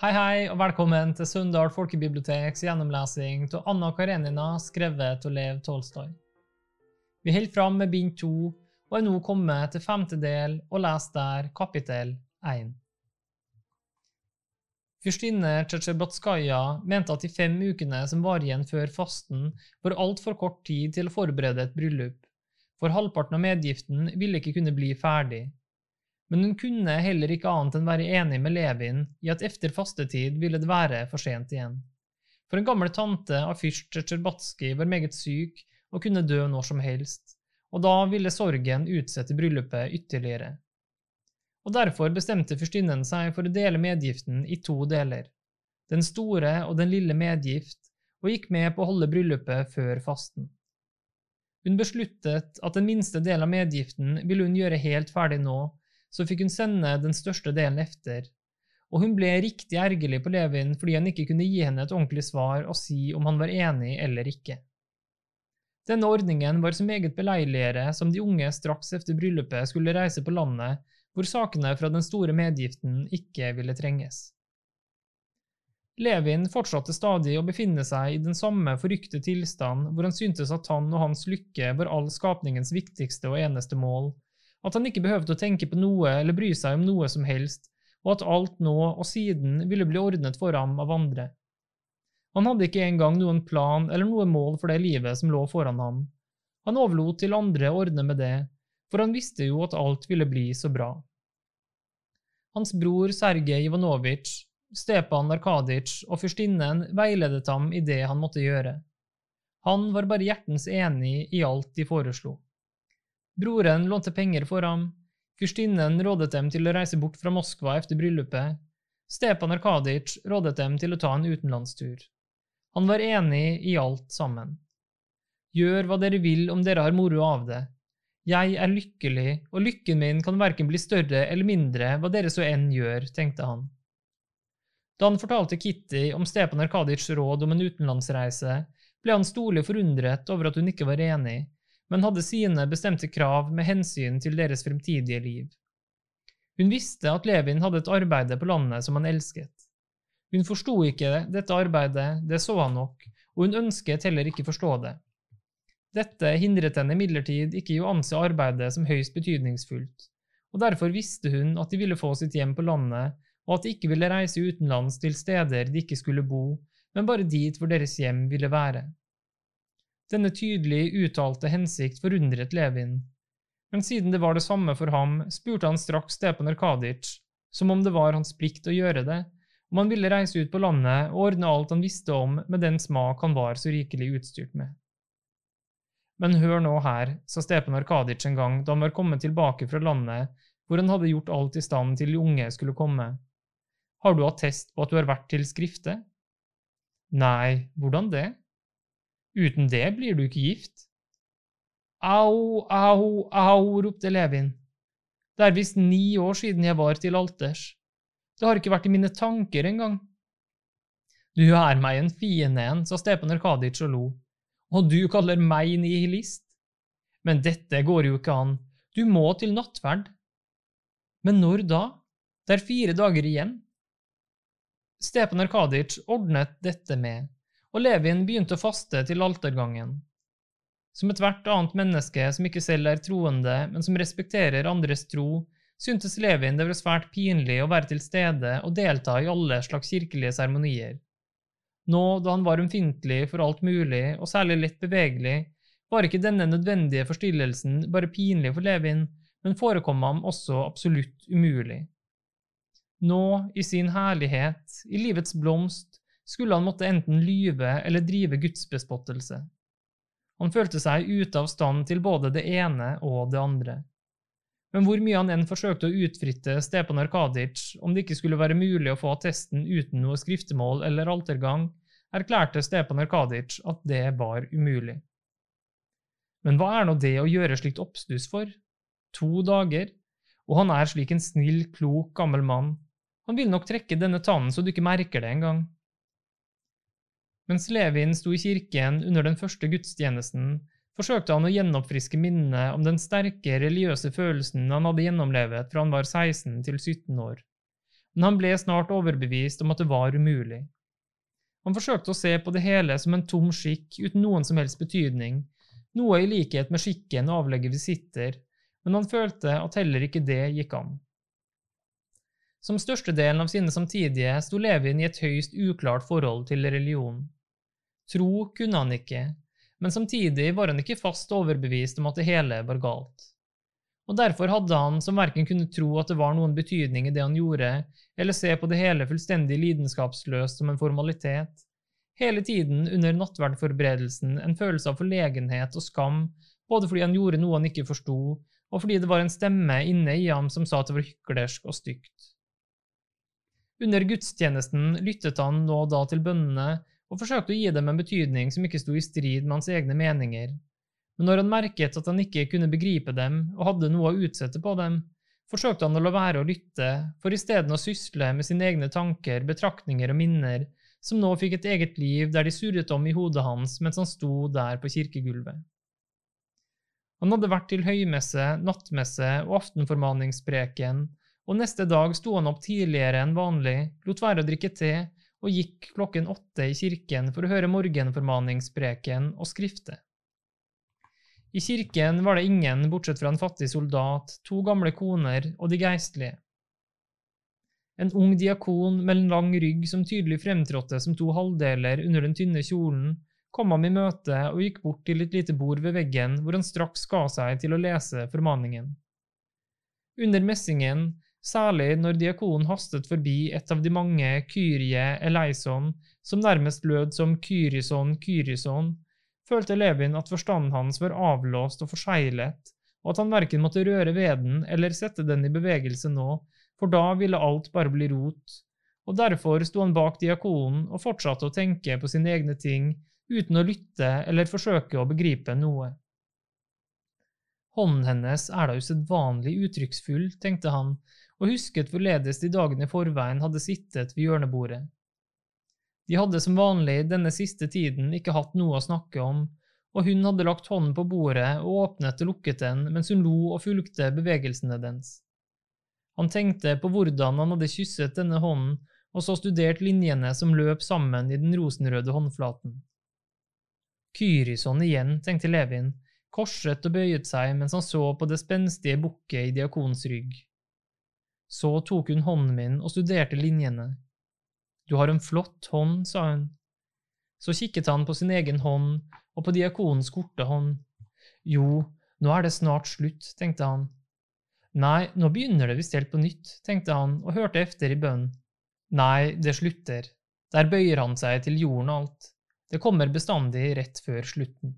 Hei, hei, og velkommen til Sunndal folkebiblioteks gjennomlesing av Anna Karenina, skrevet av Lev Tolstoy. Vi holder fram med bind to, og er nå kommet til femte del og leser der kapittel én. Fyrstinne Tsjetsjebatskaja mente at de fem ukene som var igjen før fasten, var altfor kort tid til å forberede et bryllup, for halvparten av medgiften ville ikke kunne bli ferdig men hun kunne heller ikke annet enn være enig med Levin i at efter fastetid ville det være for sent igjen. For en gammel tante av fyrst Tsjetsjerbatskij var meget syk og kunne dø når som helst, og da ville sorgen utsette bryllupet ytterligere. Og derfor bestemte fyrstinnen seg for å dele medgiften i to deler, den store og den lille medgift, og gikk med på å holde bryllupet før fasten. Hun besluttet at den minste delen av medgiften ville hun gjøre helt ferdig nå, så fikk hun sende den største delen efter, og hun ble riktig ergerlig på Levin fordi han ikke kunne gi henne et ordentlig svar og si om han var enig eller ikke. Denne ordningen var så meget beleiligere som de unge straks etter bryllupet skulle reise på landet, hvor sakene fra den store medgiften ikke ville trenges. Levin fortsatte stadig å befinne seg i den samme forrykte tilstand hvor han syntes at han og hans lykke var all skapningens viktigste og eneste mål, at han ikke behøvde å tenke på noe eller bry seg om noe som helst, og at alt nå og siden ville bli ordnet for ham av andre. Han hadde ikke engang noen plan eller noe mål for det livet som lå foran ham. Han overlot til andre å ordne med det, for han visste jo at alt ville bli så bra. Hans bror Sergej Ivanovitsj, Stepan Arkaditsj og fyrstinnen veiledet ham i det han måtte gjøre. Han var bare hjertens enig i alt de foreslo. Broren lånte penger for ham, fyrstinnen rådet dem til å reise bort fra Moskva etter bryllupet, Stepan Arkaditsj rådet dem til å ta en utenlandstur. Han var enig i alt sammen. Gjør hva dere vil om dere har moro av det. Jeg er lykkelig, og lykken min kan verken bli større eller mindre hva dere så enn gjør, tenkte han. Da han fortalte Kitty om Stepan Arkaditsjs råd om en utenlandsreise, ble han storlig forundret over at hun ikke var enig, men hadde sine bestemte krav med hensyn til deres fremtidige liv. Hun visste at Levin hadde et arbeide på landet som han elsket. Hun forsto ikke dette arbeidet, det så han nok, og hun ønsket heller ikke forstå det. Dette hindret henne imidlertid ikke i å anse arbeidet som høyst betydningsfullt, og derfor visste hun at de ville få sitt hjem på landet, og at de ikke ville reise utenlands til steder de ikke skulle bo, men bare dit hvor deres hjem ville være. Denne tydelig uttalte hensikt forundret Levin, men siden det var det samme for ham, spurte han straks Stepan Arkadic, som om det var hans plikt å gjøre det, om han ville reise ut på landet og ordne alt han visste om med den smak han var så rikelig utstyrt med. Men hør nå her, sa Stepan Arkadic en gang da han var kommet tilbake fra landet hvor han hadde gjort alt i stand til de unge skulle komme. Har du attest på at du har vært til skrifte? Nei, hvordan det? Uten det blir du ikke gift. Au, au, au, ropte Levin. Det er visst ni år siden jeg var til alters. Det har ikke vært i mine tanker engang. Du er meg en fiende en, sa Stepan Arkaditsj og lo. Og du kaller meg nihilist? Men dette går jo ikke an, du må til nattverd. Men når da? Det er fire dager igjen. Stepan Arkaditsj ordnet dette med og Levin begynte å faste til altergangen. Som ethvert annet menneske som ikke selv er troende, men som respekterer andres tro, syntes Levin det var svært pinlig å være til stede og delta i alle slags kirkelige seremonier. Nå da han var ømfintlig for alt mulig, og særlig lett bevegelig, var ikke denne nødvendige forstillelsen bare pinlig for Levin, men forekom ham også absolutt umulig. Nå, i sin herlighet, i livets blomst, skulle han måtte enten lyve eller drive gudsbespottelse. Han følte seg ute av stand til både det ene og det andre. Men hvor mye han enn forsøkte å utfritte Stepan Arkadic, om det ikke skulle være mulig å få attesten uten noe skriftemål eller altergang, erklærte Stepan Arkadic at det var umulig. Men hva er nå det å gjøre slikt oppstuss for? To dager, og han er slik en snill, klok, gammel mann. Han vil nok trekke denne tannen så du ikke merker det engang. Mens Levin sto i kirken under den første gudstjenesten, forsøkte han å gjenoppfriske minnet om den sterke religiøse følelsen han hadde gjennomlevet fra han var 16 til 17 år, men han ble snart overbevist om at det var umulig. Han forsøkte å se på det hele som en tom skikk uten noen som helst betydning, noe i likhet med skikken å avlegge visitter, men han følte at heller ikke det gikk an. Som størstedelen av sine samtidige sto Levin i et høyst uklart forhold til religion. Tro kunne han ikke, men samtidig var han ikke fast overbevist om at det hele var galt. Og Derfor hadde han, som verken kunne tro at det var noen betydning i det han gjorde, eller se på det hele fullstendig lidenskapsløst som en formalitet, hele tiden under nattverdforberedelsen en følelse av forlegenhet og skam, både fordi han gjorde noe han ikke forsto, og fordi det var en stemme inne i ham som sa at det var hyklersk og stygt. Under gudstjenesten lyttet han nå da til bønnene og forsøkte å gi dem en betydning som ikke sto i strid med hans egne meninger, men når han merket at han ikke kunne begripe dem og hadde noe å utsette på dem, forsøkte han å la være å lytte, for isteden å sysle med sine egne tanker, betraktninger og minner, som nå fikk et eget liv der de surret om i hodet hans mens han sto der på kirkegulvet. Han hadde vært til høymesse, nattmesse og aftenformaningspreken, og neste dag sto han opp tidligere enn vanlig, lot være å drikke te og gikk klokken åtte i kirken for å høre morgenformaningspreken og skrifte. I kirken var det ingen bortsett fra en fattig soldat, to gamle koner og de geistlige. En ung diakon med en lang rygg som tydelig fremtrådte som to halvdeler under den tynne kjolen, kom ham i møte og gikk bort til et lite bord ved veggen, hvor han straks ga seg til å lese formaningen. Under messingen, særlig når diakonen hastet forbi et av de mange Kyrie eleison, som nærmest lød som Kyrison Kyrison, følte Levin at forstanden hans var avlåst og forseglet, og at han verken måtte røre ved den eller sette den i bevegelse nå, for da ville alt bare bli rot, og derfor sto han bak diakonen og fortsatte å tenke på sine egne ting uten å lytte eller forsøke å begripe noe. Hånden hennes er da usedvanlig uttrykksfull, tenkte han, og husket hvorledes de dagene i forveien hadde sittet ved hjørnebordet. De hadde som vanlig denne siste tiden ikke hatt noe å snakke om, og hun hadde lagt hånden på bordet og åpnet og lukket den mens hun lo og fulgte bevegelsene dens. Han tenkte på hvordan han hadde kysset denne hånden og så studert linjene som løp sammen i den rosenrøde håndflaten. Kyrison igjen, tenkte Levin, korset og bøyet seg mens han så på det spenstige bukket i diakons rygg. Så tok hun hånden min og studerte linjene. Du har en flott hånd, sa hun. Så kikket han på sin egen hånd og på diakonens korte hånd. Jo, nå er det snart slutt, tenkte han. Nei, nå begynner det visst helt på nytt, tenkte han og hørte efter i bønn. Nei, det slutter. Der bøyer han seg til jorden alt. Det kommer bestandig rett før slutten.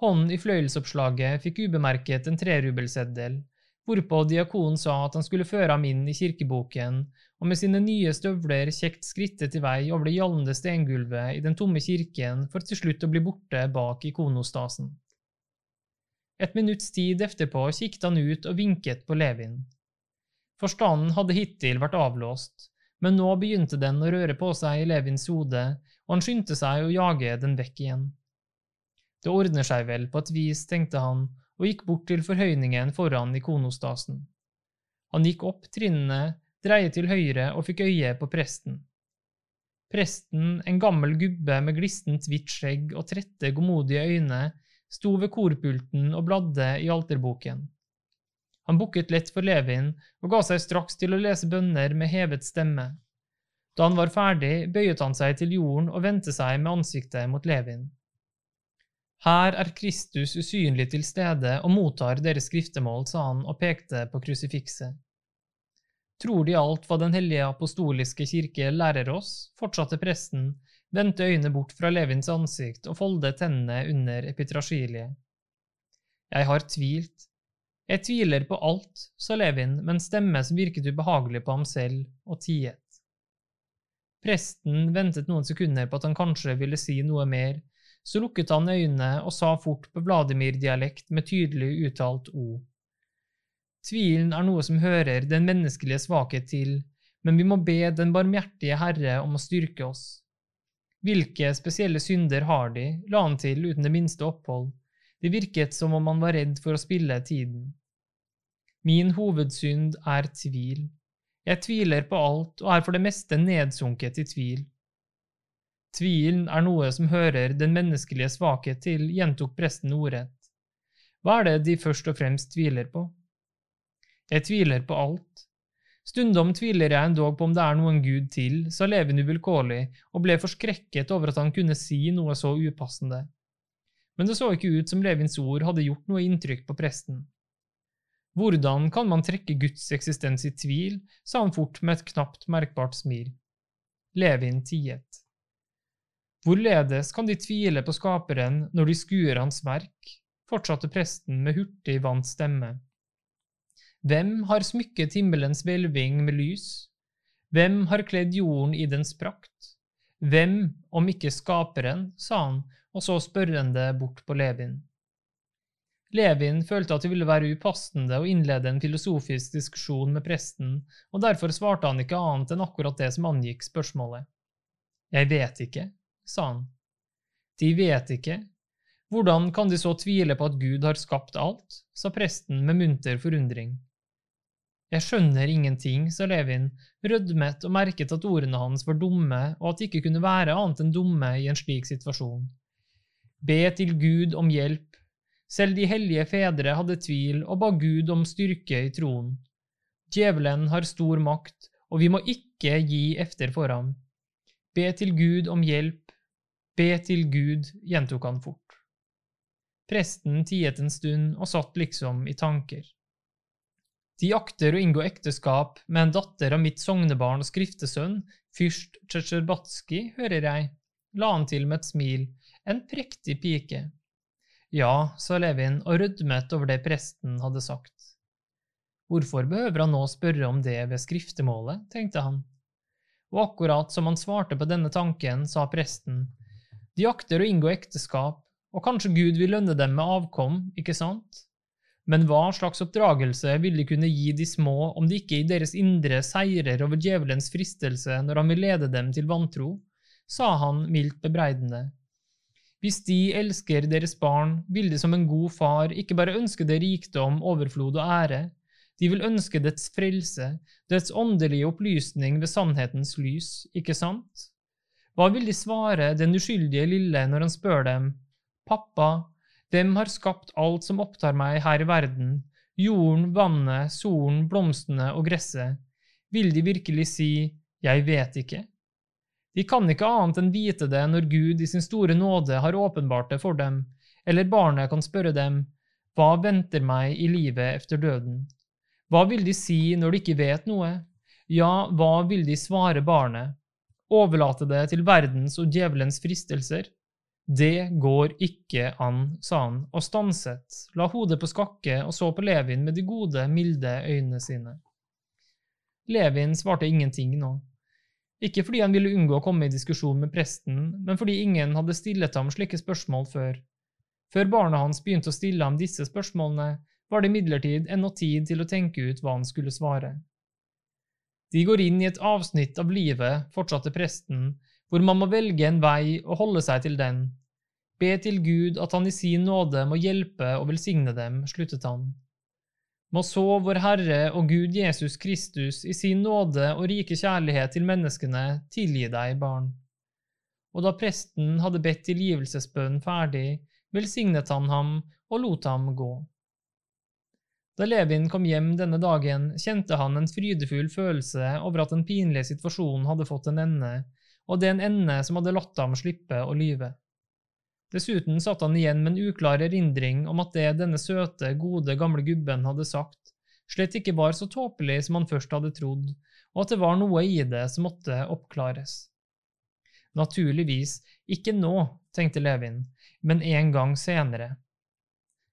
Hånden i fløyelsoppslaget fikk ubemerket en trerubelseddel, hvorpå diakonen sa at han skulle føre ham inn i kirkeboken, og med sine nye støvler kjekt skrittet til vei over det gjallende stengulvet i den tomme kirken for til slutt å bli borte bak ikonostasen. Et minutts tid etterpå kikket han ut og vinket på Levin. Forstanden hadde hittil vært avlåst, men nå begynte den å røre på seg i Levins hode, og han skyndte seg å jage den vekk igjen. Det ordner seg vel på et vis, tenkte han, og gikk bort til forhøyningen foran ikonostasen. Han gikk opp trinnene, dreide til høyre og fikk øye på presten. Presten, en gammel gubbe med glissent hvitt skjegg og trette, godmodige øyne, sto ved korpulten og bladde i alterboken. Han bukket lett for Levin og ga seg straks til å lese bønner med hevet stemme. Da han var ferdig, bøyet han seg til jorden og vendte seg med ansiktet mot Levin. Her er Kristus usynlig til stede og mottar deres skriftemål, sa han og pekte på krusifikset. Tror De alt hva Den hellige apostoliske kirke lærer oss? fortsatte presten, vendte øynene bort fra Levins ansikt og foldet tennene under epitrasiliet. Jeg har tvilt, jeg tviler på alt, sa Levin med en stemme som virket ubehagelig på ham selv, og tiet. Presten ventet noen sekunder på at han kanskje ville si noe mer, så lukket han øynene og sa fort på Vladimir-dialekt med tydelig uttalt O. Tvilen er noe som hører den menneskelige svakhet til, men vi må be den barmhjertige Herre om å styrke oss. Hvilke spesielle synder har de, la han til uten det minste opphold, det virket som om han var redd for å spille tiden. Min hovedsynd er tvil. Jeg tviler på alt og er for det meste nedsunket i tvil. Tvilen er noe som hører den menneskelige svakhet til, gjentok presten ordrett. Hva er det de først og fremst tviler på? Jeg tviler på alt. Stundom tviler jeg endog på om det er noen gud til, sa Levin uvilkårlig og ble forskrekket over at han kunne si noe så upassende. Men det så ikke ut som Levins ord hadde gjort noe inntrykk på presten. Hvordan kan man trekke Guds eksistens i tvil, sa han fort med et knapt merkbart smil. Levin tiet. Hvorledes kan de tvile på Skaperen når de skuer hans verk? fortsatte presten med hurtig vant stemme. Hvem har smykket himmelens hvelving med lys? Hvem har kledd jorden i dens prakt? Hvem, om ikke Skaperen, sa han og så spørrende bort på Levin. Levin følte at det ville være upassende å innlede en filosofisk diskusjon med presten, og derfor svarte han ikke annet enn akkurat det som angikk spørsmålet. Jeg vet ikke, sa han. De vet ikke. Hvordan kan de så tvile på at Gud har skapt alt? sa presten med munter forundring. Jeg skjønner ingenting, sa Levin, rødmet og merket at ordene hans var dumme, og at de ikke kunne være annet enn dumme i en slik situasjon. Be til Gud om hjelp. Selv de hellige fedre hadde tvil og ba Gud om styrke i troen. Djevelen har stor makt, og vi må ikke gi efter for ham. Be til Gud om hjelp, be til Gud, gjentok han fort. Presten tiet en stund og satt liksom i tanker. De akter å inngå ekteskap med en datter av mitt sognebarn og skriftesønn, fyrst Tsjetsjerbatskij, hører jeg, la han til med et smil, en prektig pike. Ja, sa Levin og rødmet over det presten hadde sagt. Hvorfor behøver han nå spørre om det ved skriftemålet, tenkte han. Og akkurat som han svarte på denne tanken, sa presten, de akter å inngå ekteskap, og kanskje Gud vil lønne dem med avkom, ikke sant? Men hva slags oppdragelse vil de kunne gi de små om de ikke i deres indre seirer over djevelens fristelse når han vil lede dem til vantro? sa han mildt bebreidende. Hvis de elsker deres barn, vil de som en god far ikke bare ønske det rikdom, overflod og ære, de vil ønske dets frelse, dets åndelige opplysning ved sannhetens lys, ikke sant? Hva vil de svare den uskyldige lille når han spør dem, Pappa, dem har skapt alt som opptar meg her i verden, jorden, vannet, solen, blomstene og gresset? Vil de virkelig si, Jeg vet ikke? De kan ikke annet enn vite det når Gud i sin store nåde har åpenbart det for dem, eller barnet kan spørre dem, Hva venter meg i livet efter døden? Hva vil de si når de ikke vet noe? Ja, hva vil de svare barnet? Overlate det til verdens og djevelens fristelser? Det går ikke an, sa han og stanset, la hodet på skakke og så på Levin med de gode, milde øynene sine. Levin svarte ingenting nå. Ikke fordi han ville unngå å komme i diskusjon med presten, men fordi ingen hadde stillet ham slike spørsmål før. Før barna hans begynte å stille ham disse spørsmålene, var det imidlertid ennå tid til å tenke ut hva han skulle svare. De går inn i et avsnitt av livet, fortsatte presten, hvor man må velge en vei og holde seg til den. Be til Gud at han i sin nåde må hjelpe og velsigne dem, sluttet han må så vår Herre og Gud Jesus Kristus i sin nåde og rike kjærlighet til menneskene tilgi deg, barn. Og da presten hadde bedt tilgivelsesbønnen ferdig, velsignet han ham og lot ham gå. Da Levin kom hjem denne dagen, kjente han en frydefull følelse over at den pinlige situasjonen hadde fått en ende, og det en ende som hadde latt ham slippe å lyve. Dessuten satt han igjen med en uklar erindring om at det denne søte, gode, gamle gubben hadde sagt, slett ikke var så tåpelig som han først hadde trodd, og at det var noe i det som måtte oppklares. Naturligvis ikke nå, tenkte Levin, men en gang senere.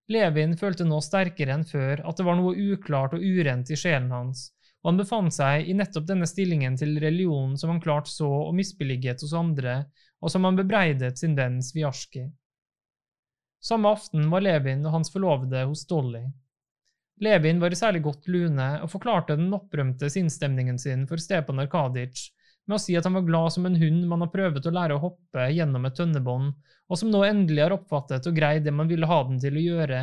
Levin følte nå sterkere enn før at det var noe uklart og urent i sjelen hans, og han befant seg i nettopp denne stillingen til religionen som han klart så og misbilliget hos andre, og som han bebreidet sin venn Sviarski. Samme aften var Levin og hans forlovede hos Dolly. Levin var i særlig godt lune og forklarte den opprømte sinnsstemningen sin for Stepan Arkadic med å si at han var glad som en hund man har prøvet å lære å hoppe gjennom et tønnebånd, og som nå endelig har oppfattet og greid det man ville ha den til å gjøre,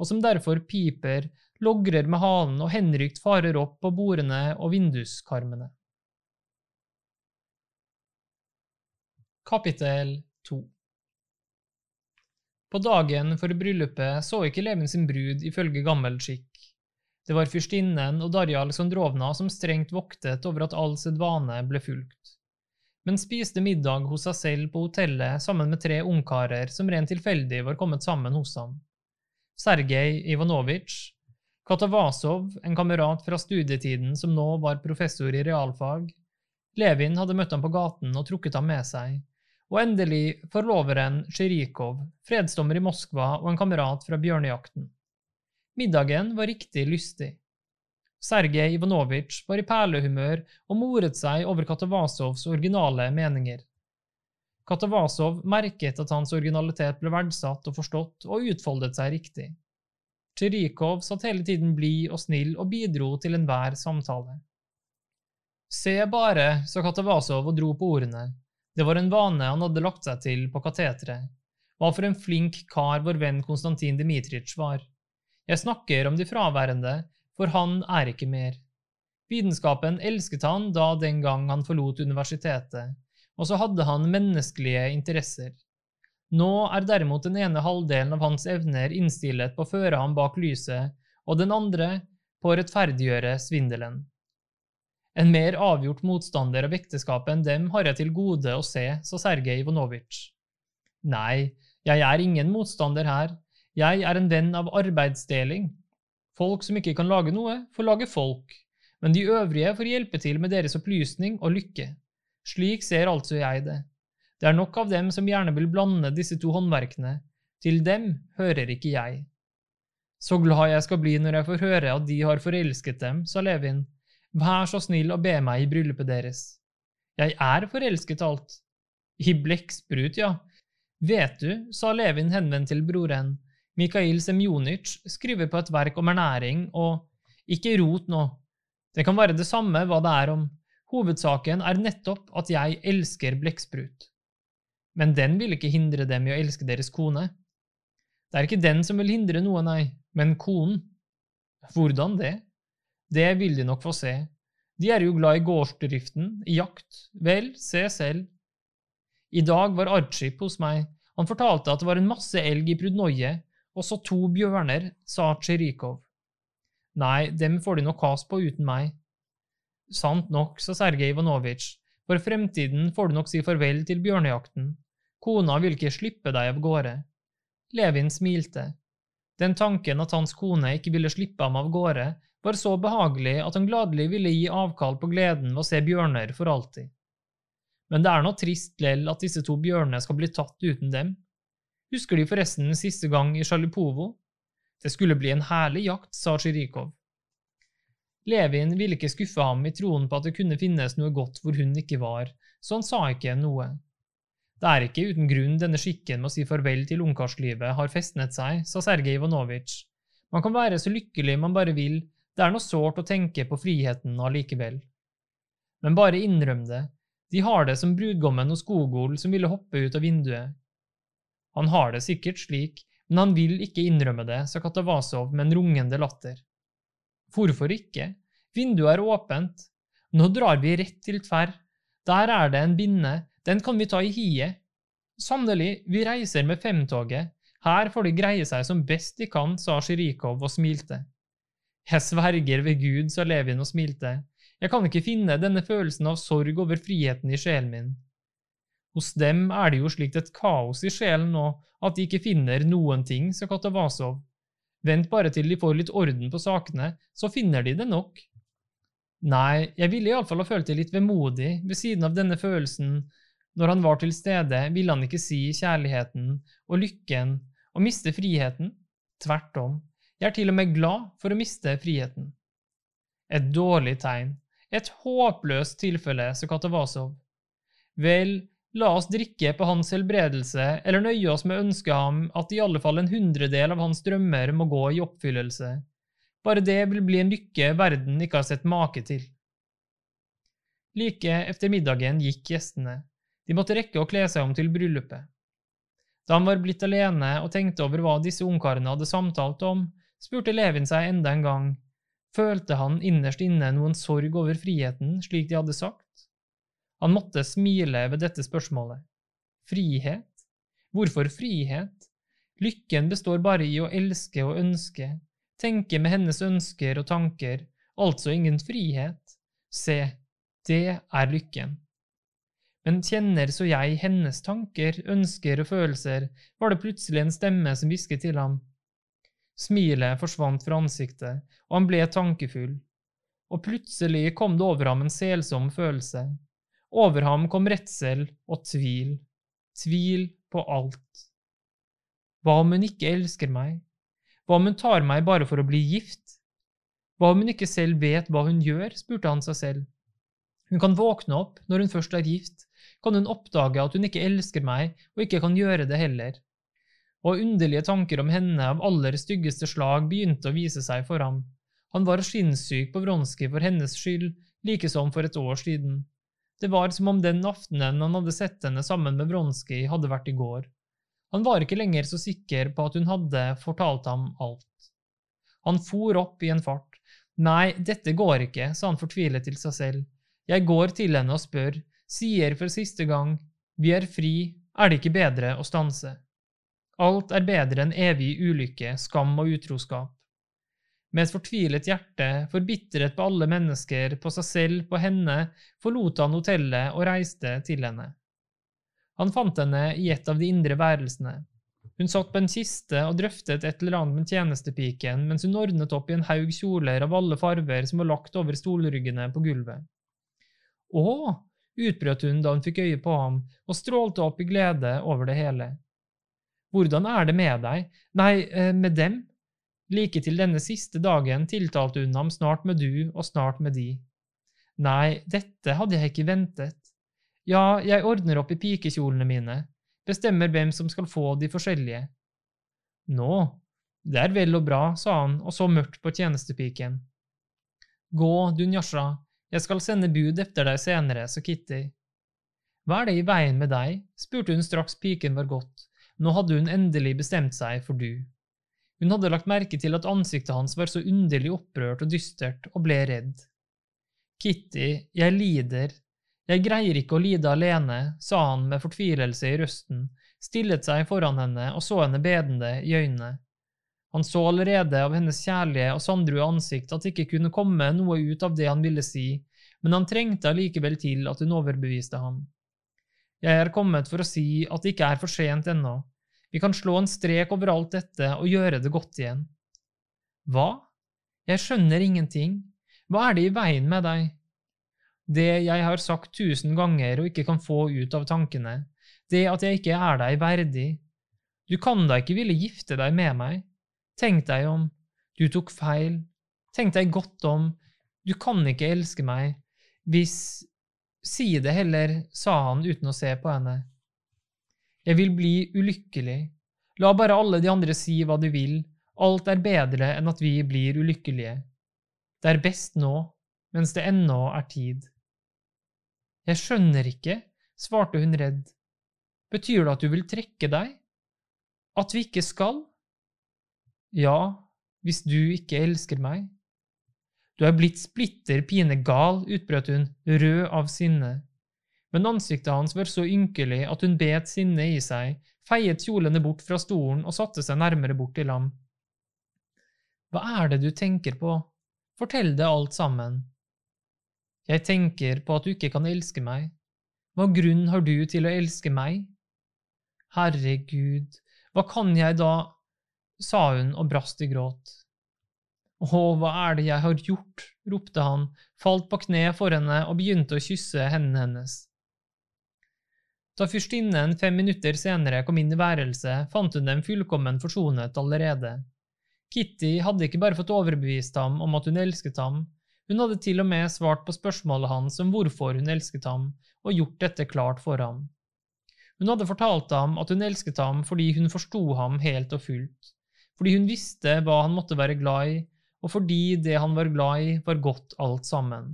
og som derfor piper logrer med halen og henrykt farer opp på bordene og vinduskarmene. Kapittel 2 På dagen for bryllupet så ikke eleven sin brud ifølge gammel skikk. Det var fyrstinnen og Darja Aleksandrovna som strengt voktet over at all sedvane ble fulgt, men spiste middag hos seg selv på hotellet sammen med tre ungkarer som rent tilfeldig var kommet sammen hos ham. Sergej Ivanovitsj, Katavasov, en kamerat fra studietiden som nå var professor i realfag, Levin hadde møtt ham på gaten og trukket ham med seg, og endelig forloveren Sjirikov, fredsdommer i Moskva og en kamerat fra bjørnejakten. Middagen var riktig lystig. Sergej Ivanovitsj var i perlehumør og moret seg over Katavasovs originale meninger. Katavasov merket at hans originalitet ble verdsatt og forstått, og utfoldet seg riktig. Tsjirikov satt hele tiden blid og snill og bidro til enhver samtale. Se bare, sa Katavasov og dro på ordene. Det var en vane han hadde lagt seg til på kateteret. Hva for en flink kar vår venn Konstantin Dmitritsj var. Jeg snakker om de fraværende, for han er ikke mer. Vitenskapen elsket han da den gang han forlot universitetet, og så hadde han menneskelige interesser. Nå er derimot den ene halvdelen av hans evner innstillet på å føre ham bak lyset, og den andre på å rettferdiggjøre svindelen. En mer avgjort motstander av ekteskapet enn dem har jeg til gode å se, sa Sergej Ivanovitsj. Nei, jeg er ingen motstander her, jeg er en venn av arbeidsdeling. Folk som ikke kan lage noe, får lage folk, men de øvrige får hjelpe til med deres opplysning og lykke. Slik ser altså jeg det. Det er nok av dem som gjerne vil blande disse to håndverkene. Til dem hører ikke jeg. Så glad jeg skal bli når jeg får høre at de har forelsket dem, sa Levin. Vær så snill å be meg i bryllupet deres. Jeg er forelsket alt. I blekksprut, ja. Vet du, sa Levin henvendt til broren, Mikhail Semjonic skriver på et verk om ernæring, og ikke rot nå. Det kan være det samme hva det er om. Hovedsaken er nettopp at jeg elsker blekksprut. Men den vil ikke hindre dem i å elske deres kone. Det er ikke den som vil hindre noe, nei, men konen. Hvordan det? Det vil de nok få se. De er jo glad i gårdsdriften, i jakt. Vel, se selv. I dag var Archip hos meg. Han fortalte at det var en masse elg i Prudnoje, også to bjørner, sa Tsjirikov. Nei, dem får de nok has på uten meg. Sant nok, sa Sergej Ivanovitsj, for fremtiden får du nok si farvel til bjørnejakten. Kona vil ikke slippe deg av gårde. Levin smilte. Den tanken at hans kone ikke ville slippe ham av gårde, var så behagelig at han gladelig ville gi avkall på gleden ved å se bjørner for alltid. Men det er nå trist lell at disse to bjørnene skal bli tatt uten dem. Husker de forresten den siste gang i Sjalipovo? Det skulle bli en herlig jakt, sa Sjirikov. Levin ville ikke skuffe ham i troen på at det kunne finnes noe godt hvor hun ikke var, så han sa ikke noe. Det er ikke uten grunn denne skikken med å si farvel til ungkarslivet har festnet seg, sa Sergej Ivanovitsj. Man kan være så lykkelig man bare vil, det er noe sårt å tenke på friheten allikevel. Men bare innrøm det, de har det som brudgommen hos Gogol som ville hoppe ut av vinduet. Han har det sikkert slik, men han vil ikke innrømme det, sa Katavasov med en rungende latter. Hvorfor ikke? Vinduet er åpent. Nå drar vi rett til Tverr. Der er det en binne, den kan vi ta i hiet. Sannelig, vi reiser med femtoget. Her får de greie seg som best de kan, sa Sjirikov og smilte. Jeg sverger ved Gud, sa Levin og smilte. Jeg kan ikke finne denne følelsen av sorg over friheten i sjelen min. Hos dem er det jo slikt et kaos i sjelen nå at de ikke finner noen ting, sa Katavasov. Vent bare til de får litt orden på sakene, så finner de det nok. Nei, jeg ville iallfall ha følt det litt vemodig ved siden av denne følelsen. Når han var til stede, ville han ikke si kjærligheten og lykken og miste friheten. Tvert om, jeg er til og med glad for å miste friheten. Et dårlig tegn, et håpløst tilfelle, sa Katavasov. Vel, La oss drikke på hans helbredelse, eller nøye oss med å ønske ham at i alle fall en hundredel av hans drømmer må gå i oppfyllelse. Bare det vil bli en lykke verden ikke har sett make til. Like etter middagen gikk gjestene. De måtte rekke å kle seg om til bryllupet. Da han var blitt alene og tenkte over hva disse ungkarene hadde samtalt om, spurte Levin seg enda en gang, følte han innerst inne noen sorg over friheten, slik de hadde sagt? Han måtte smile ved dette spørsmålet. Frihet? Hvorfor frihet? Lykken består bare i å elske og ønske, tenke med hennes ønsker og tanker, altså ingen frihet. Se, det er lykken. Men kjenner så jeg hennes tanker, ønsker og følelser, var det plutselig en stemme som hvisket til ham. Smilet forsvant fra ansiktet, og han ble tankefull. Og plutselig kom det over ham en selsom følelse. Over ham kom redsel og tvil. Tvil på alt. Hva om hun ikke elsker meg? Hva om hun tar meg bare for å bli gift? Hva om hun ikke selv vet hva hun gjør, spurte han seg selv. Hun kan våkne opp når hun først er gift, kan hun oppdage at hun ikke elsker meg og ikke kan gjøre det heller. Og underlige tanker om henne av aller styggeste slag begynte å vise seg for ham. Han var sinnssyk på Vronskij for hennes skyld, like som for et år siden. Det var som om den aftenen han hadde sett henne sammen med Vronskij, hadde vært i går. Han var ikke lenger så sikker på at hun hadde fortalt ham alt. Han for opp i en fart. Nei, dette går ikke, sa han fortvilet til seg selv. Jeg går til henne og spør, sier for siste gang, vi er fri, er det ikke bedre å stanse? Alt er bedre enn evig ulykke, skam og utroskap. Med et fortvilet hjerte, forbitret på alle mennesker, på seg selv, på henne, forlot han hotellet og reiste til henne. Han fant henne i et av de indre værelsene. Hun satt på en kiste og drøftet et eller annet med tjenestepiken mens hun ordnet opp i en haug kjoler av alle farver som var lagt over stolryggene på gulvet. Å, utbrøt hun da hun fikk øye på ham og strålte opp i glede over det hele. Hvordan er det med deg, nei, eh, med dem? Like til denne siste dagen tiltalte hun ham snart med du og snart med de. Nei, dette hadde jeg ikke ventet. Ja, jeg ordner opp i pikekjolene mine, bestemmer hvem som skal få de forskjellige. Nå, det er vel og bra, sa han og så mørkt på tjenestepiken. Gå, Dunjasja, jeg skal sende bud etter deg senere, sa Kitty. Hva er det i veien med deg? spurte hun straks piken var gått. Nå hadde hun endelig bestemt seg for du. Hun hadde lagt merke til at ansiktet hans var så underlig opprørt og dystert, og ble redd. Kitty, jeg lider. Jeg greier ikke å lide alene, sa han med fortvilelse i røsten, stillet seg foran henne og så henne bedende i øynene. Han så allerede av hennes kjærlige og sandrue ansikt at det ikke kunne komme noe ut av det han ville si, men han trengte allikevel til at hun overbeviste ham. Jeg er kommet for å si at det ikke er for sent ennå. Vi kan slå en strek over alt dette og gjøre det godt igjen. Hva? Jeg skjønner ingenting. Hva er det i veien med deg? Det jeg har sagt tusen ganger og ikke kan få ut av tankene, det at jeg ikke er deg verdig. Du kan da ikke ville gifte deg med meg? Tenk deg om, du tok feil, tenk deg godt om, du kan ikke elske meg, hvis… Si det heller, sa han uten å se på henne. Jeg vil bli ulykkelig, la bare alle de andre si hva de vil, alt er bedre enn at vi blir ulykkelige. Det er best nå, mens det ennå er tid. Jeg skjønner ikke, svarte hun redd. Betyr det at du vil trekke deg? At vi ikke skal? Ja, hvis du ikke elsker meg. Du er blitt splitter pine gal, utbrøt hun, rød av sinne. Men ansiktet hans var så ynkelig at hun bet sinnet i seg, feiet kjolene bort fra stolen og satte seg nærmere bort til ham. Hva er det du tenker på? Fortell det alt sammen. Jeg tenker på at du ikke kan elske meg. Hva grunn har du til å elske meg? Herregud, hva kan jeg da sa hun og brast i gråt. Å, hva er det jeg har gjort? ropte han, falt på kne for henne og begynte å kysse hendene hennes. Da fyrstinnen fem minutter senere kom inn i værelset, fant hun dem fullkommen forsonet allerede. Kitty hadde ikke bare fått overbevist ham om at hun elsket ham, hun hadde til og med svart på spørsmålet hans om hvorfor hun elsket ham, og gjort dette klart for ham. Hun hadde fortalt ham at hun elsket ham fordi hun forsto ham helt og fullt fordi hun visste hva han måtte være glad i, og fordi det han var glad i, var godt alt sammen.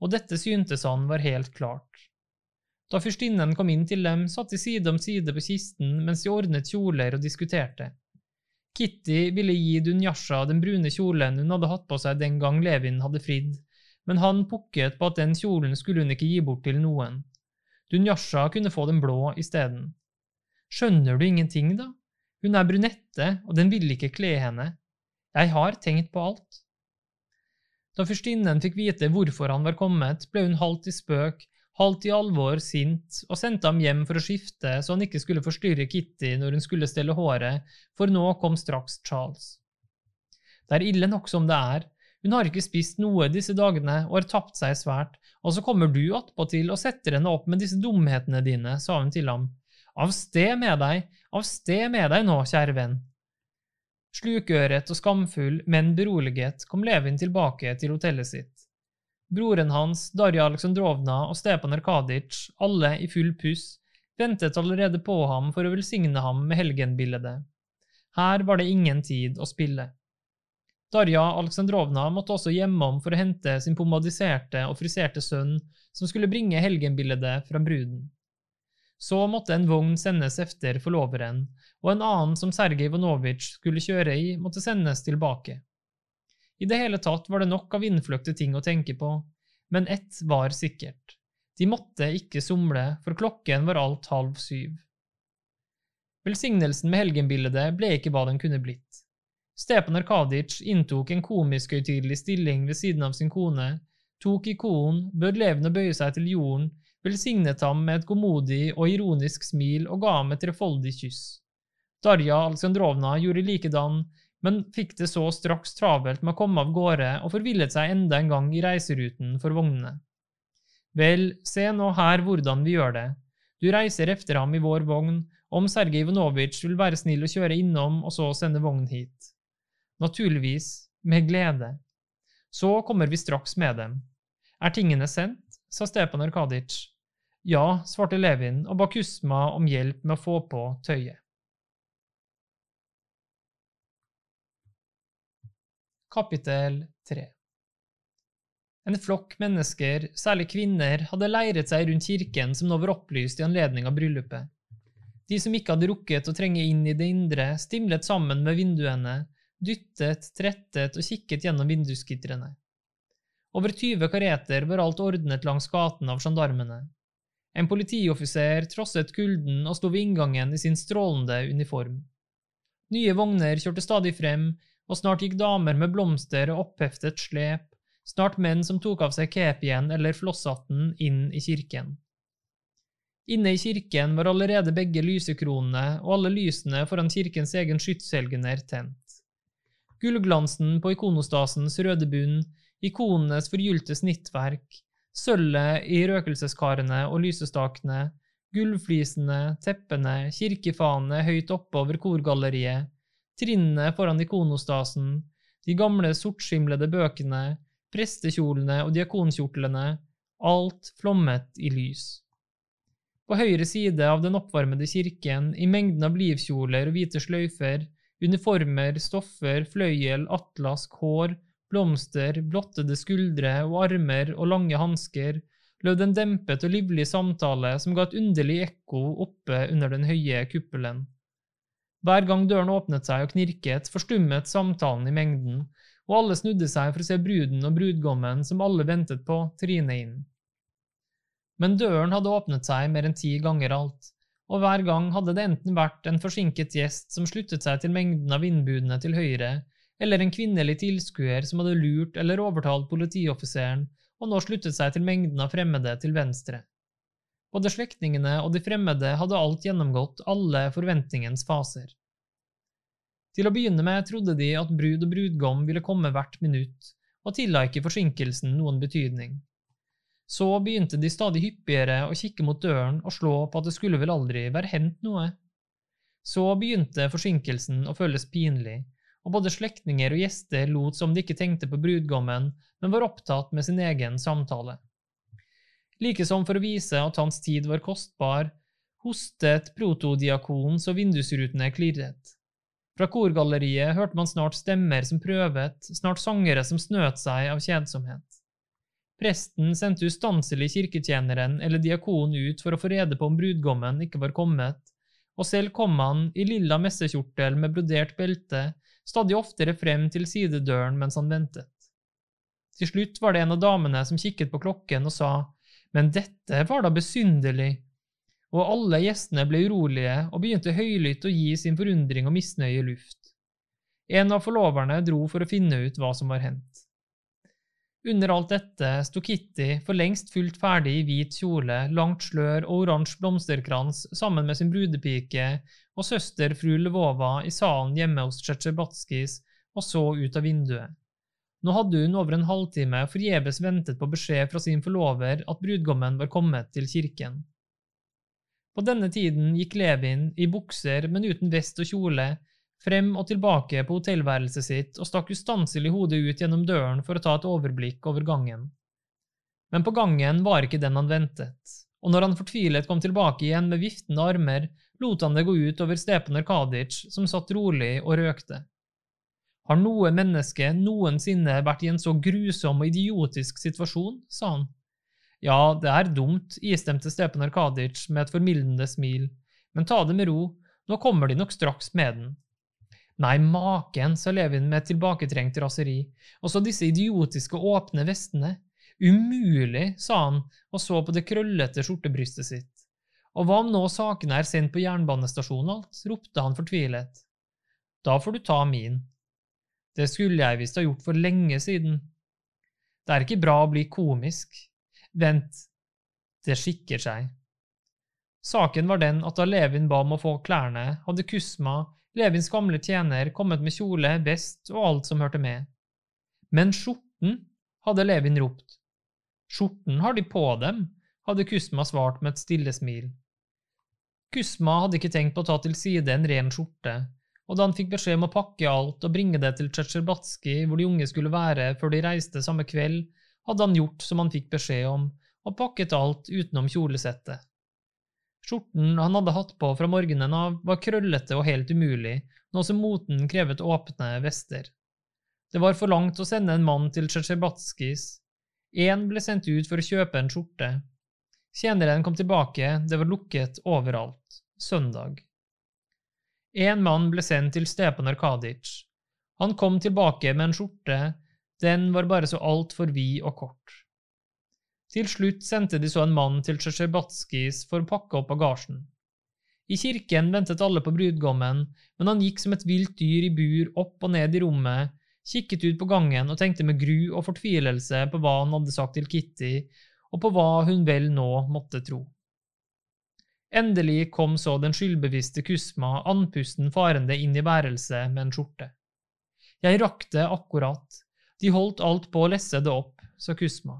Og dette syntes han var helt klart. Da fyrstinnen kom inn til dem, satt de side om side på kisten mens de ordnet kjoler og diskuterte. Kitty ville gi Dunyasha den brune kjolen hun hadde hatt på seg den gang Levin hadde fridd, men han pukket på at den kjolen skulle hun ikke gi bort til noen. Dunyasha kunne få den blå isteden. Skjønner du ingenting, da? Hun er brunette, og den ville ikke kle henne. Jeg har tenkt på alt. Da fyrstinnen fikk vite hvorfor han var kommet, ble hun halvt i spøk, halvt i alvor sint, og sendte ham hjem for å skifte så han ikke skulle forstyrre Kitty når hun skulle stelle håret, for nå kom straks Charles. Det er ille nok som det er, hun har ikke spist noe disse dagene og har tapt seg svært, og så kommer du attpåtil og setter henne opp med disse dumhetene dine, sa hun til ham. Av sted med deg, av sted med deg nå, kjære venn. Slukøret og skamfull, men beroliget, kom Levin tilbake til hotellet sitt. Broren hans, Darja Aleksandrovna og Stepan Arkadic, alle i full puss, ventet allerede på ham for å velsigne ham med helgenbildet. Her var det ingen tid å spille. Darja Aleksandrovna måtte også hjemom for å hente sin pomadiserte og friserte sønn, som skulle bringe helgenbildet fra bruden. Så måtte en vogn sendes efter forloveren, og en annen som Sergej Ivanovitsj skulle kjøre i, måtte sendes tilbake. I det hele tatt var det nok av innfløkte ting å tenke på, men ett var sikkert. De måtte ikke somle, for klokken var alt halv syv. Velsignelsen med helgenbildet ble ikke hva den kunne blitt. Stepan Arkadic inntok en komisk høytidelig stilling ved siden av sin kone, tok ikonen, bød levende bøye seg til jorden, velsignet ham med et godmodig og ironisk smil og ga ham et trefoldig kyss. Darja Aleksandrovna gjorde likedan, men fikk det så straks travelt med å komme av gårde og forvillet seg enda en gang i reiseruten for vognene. Vel, se nå her hvordan vi gjør det. Du reiser efter ham i vår vogn, om Sergej Ivanovitsj vil være snill å kjøre innom og så sende vogn hit. Naturligvis, med glede. Så kommer vi straks med dem. Er tingene sendt? sa Stepan Arkaditsj. Ja, svarte Levin og ba Kusma om hjelp med å få på tøyet. Kapittel 3 En flokk mennesker, særlig kvinner, hadde leiret seg rundt kirken som nå var opplyst i anledning av bryllupet. De som ikke hadde rukket å trenge inn i det indre, stimlet sammen med vinduene, dyttet, trettet og kikket gjennom vindusgitrene. Over 20 kareter var alt ordnet langs gaten av gendarmene. En politioffiser trosset kulden og sto ved inngangen i sin strålende uniform. Nye vogner kjørte stadig frem, og snart gikk damer med blomster og oppheftet slep, snart menn som tok av seg kepien eller flosshatten, inn i kirken. Inne i kirken var allerede begge lysekronene og alle lysene foran kirkens egen skytshelgener tent. Gullglansen på ikonostasens røde bunn, ikonenes forgylte snittverk, sølvet i røkelseskarene og lysestakene, gulvflisene, teppene, kirkefanene høyt oppe over korgalleriet, trinnene foran ikonostasen, de gamle sortskimlede bøkene, prestekjolene og diakonkjortlene, alt flommet i lys. På høyre side av den oppvarmede kirken, i mengden av livkjoler og hvite sløyfer, uniformer, stoffer, fløyel, atlask, hår, blomster, blottede skuldre og armer og lange hansker, lød en dempet og livlig samtale som ga et underlig ekko oppe under den høye kuppelen. Hver gang døren åpnet seg og knirket, forstummet samtalen i mengden, og alle snudde seg for å se bruden og brudgommen som alle ventet på, trine inn. Men døren hadde åpnet seg mer enn ti ganger alt, og hver gang hadde det enten vært en forsinket gjest som sluttet seg til mengden av innbudene til høyre, eller en kvinnelig tilskuer som hadde lurt eller overtalt politioffiseren og nå sluttet seg til mengden av fremmede til venstre. Både slektningene og de fremmede hadde alt gjennomgått alle forventningens faser. Til å begynne med trodde de at brud og brudgom ville komme hvert minutt, og tilla ikke forsinkelsen noen betydning. Så begynte de stadig hyppigere å kikke mot døren og slå på at det skulle vel aldri være hendt noe. Så begynte forsinkelsen å føles pinlig, og både slektninger og gjester lot som de ikke tenkte på brudgommen, men var opptatt med sin egen samtale. Like som for å vise at hans tid var kostbar, hostet protodiakonen så vindusrutene klirret. Fra korgalleriet hørte man snart stemmer som prøvet, snart sangere som snøt seg av kjedsomhet. Presten sendte ustanselig kirketjeneren eller diakonen ut for å få rede på om brudgommen ikke var kommet, og selv kom han i lilla messekjortel med brodert belte stadig oftere frem til sidedøren mens han ventet. Til slutt var det en av damene som kikket på klokken og sa, men dette var da besynderlig, og alle gjestene ble urolige og begynte høylytt å gi sin forundring og misnøye luft. En av forloverne dro for å finne ut hva som var hendt. Under alt dette sto Kitty for lengst fullt ferdig i hvit kjole, langt slør og oransje blomsterkrans sammen med sin brudepike og søster fru Lvova i salen hjemme hos Tsjetsjebatskijs og så ut av vinduet. Nå hadde hun over en halvtime forgjeves ventet på beskjed fra sin forlover at brudgommen var kommet til kirken. På denne tiden gikk Levin i bukser, men uten vest og kjole, frem og tilbake på hotellværelset sitt og stakk ustanselig hodet ut gjennom døren for å ta et overblikk over gangen. Men på gangen var ikke den han ventet, og når han fortvilet kom tilbake igjen med viftende armer, lot han det gå ut over Stepan Arkadic, som satt rolig og røkte. Har noe menneske noensinne vært i en så grusom og idiotisk situasjon? sa han. Ja, det er dumt, istemte Stepan Arkadic med et formildende smil, men ta det med ro, nå kommer de nok straks med den. Nei, maken, sa Levin med et tilbaketrengt raseri, og så disse idiotiske åpne vestene. Umulig, sa han og så på det krøllete skjortebrystet sitt. Og hva om nå sakene er sendt på jernbanestasjonen alt? ropte han fortvilet. Da får du ta min. Det skulle jeg visst ha gjort for lenge siden. Det er ikke bra å bli komisk. Vent, det skikker seg. Saken var den at da Levin ba om å få klærne, hadde Kusma Levins gamle tjener kommet med kjole, vest og alt som hørte med. Men skjorten, hadde Levin ropt. Skjorten har de på dem, hadde Kusma svart med et stille smil. Kusma hadde ikke tenkt på å ta til side en ren skjorte, og da han fikk beskjed om å pakke alt og bringe det til Tsjetsjerbatskij hvor de unge skulle være før de reiste samme kveld, hadde han gjort som han fikk beskjed om, og pakket alt utenom kjolesettet. Skjorten han hadde hatt på fra morgenen av, var krøllete og helt umulig, nå som moten krevet åpne vester. Det var for langt å sende en mann til Tsjetsjerbatskijs. Én ble sendt ut for å kjøpe en skjorte. Tjeneren kom tilbake, det var lukket overalt. Søndag. En mann ble sendt til Stepan Arkadic. Han kom tilbake med en skjorte, den var bare så altfor vid og kort. Til slutt sendte de så en mann til Tsjesjebatskijs for å pakke opp bagasjen. I kirken ventet alle på brudgommen, men han gikk som et vilt dyr i bur opp og ned i rommet, kikket ut på gangen og tenkte med gru og fortvilelse på hva han hadde sagt til Kitty, og på hva hun vel nå måtte tro. Endelig kom så den skyldbevisste Kusma andpusten farende inn i værelse med en skjorte. Jeg rakk det akkurat, de holdt alt på å lesse det opp, sa Kusma.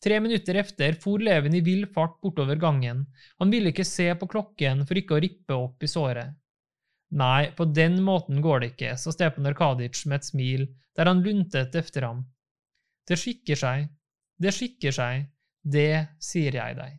Tre minutter efter for Leven i vill fart bortover gangen, han ville ikke se på klokken for ikke å rippe opp i såret. Nei, på den måten går det ikke, sa Stepan Arkadic med et smil der han luntet efter ham. Det skikker seg, det skikker seg, det sier jeg deg.